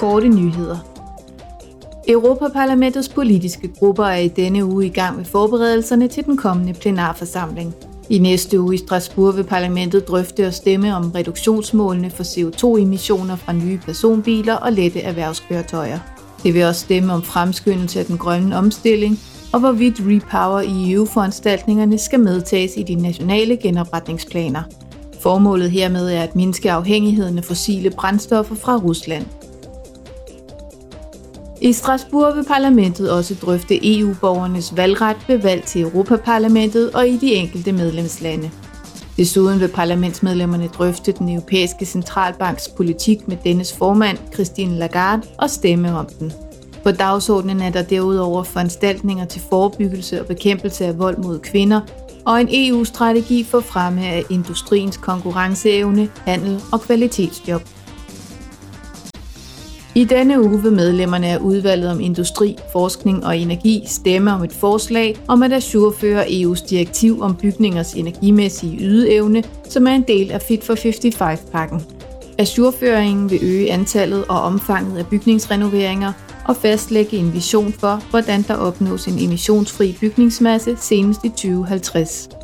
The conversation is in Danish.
korte nyheder. Europaparlamentets politiske grupper er i denne uge i gang med forberedelserne til den kommende plenarforsamling. I næste uge i Strasbourg vil parlamentet drøfte og stemme om reduktionsmålene for CO2-emissioner fra nye personbiler og lette erhvervskøretøjer. Det vil også stemme om fremskyndelse af den grønne omstilling, og hvorvidt Repower EU-foranstaltningerne skal medtages i de nationale genopretningsplaner. Formålet hermed er at mindske afhængigheden af fossile brændstoffer fra Rusland. I Strasbourg vil parlamentet også drøfte EU-borgernes valgret ved valg til Europaparlamentet og i de enkelte medlemslande. Desuden vil parlamentsmedlemmerne drøfte den europæiske centralbanks politik med dennes formand, Christine Lagarde, og stemme om den. På dagsordenen er der derudover foranstaltninger til forebyggelse og bekæmpelse af vold mod kvinder, og en EU-strategi for fremme af industriens konkurrenceevne, handel og kvalitetsjob. I denne uge vil medlemmerne af udvalget om industri, forskning og energi stemme om et forslag om at assureføre EU's direktiv om bygningers energimæssige ydeevne, som er en del af Fit for 55-pakken. Ajourføringen vil øge antallet og omfanget af bygningsrenoveringer og fastlægge en vision for, hvordan der opnås en emissionsfri bygningsmasse senest i 2050.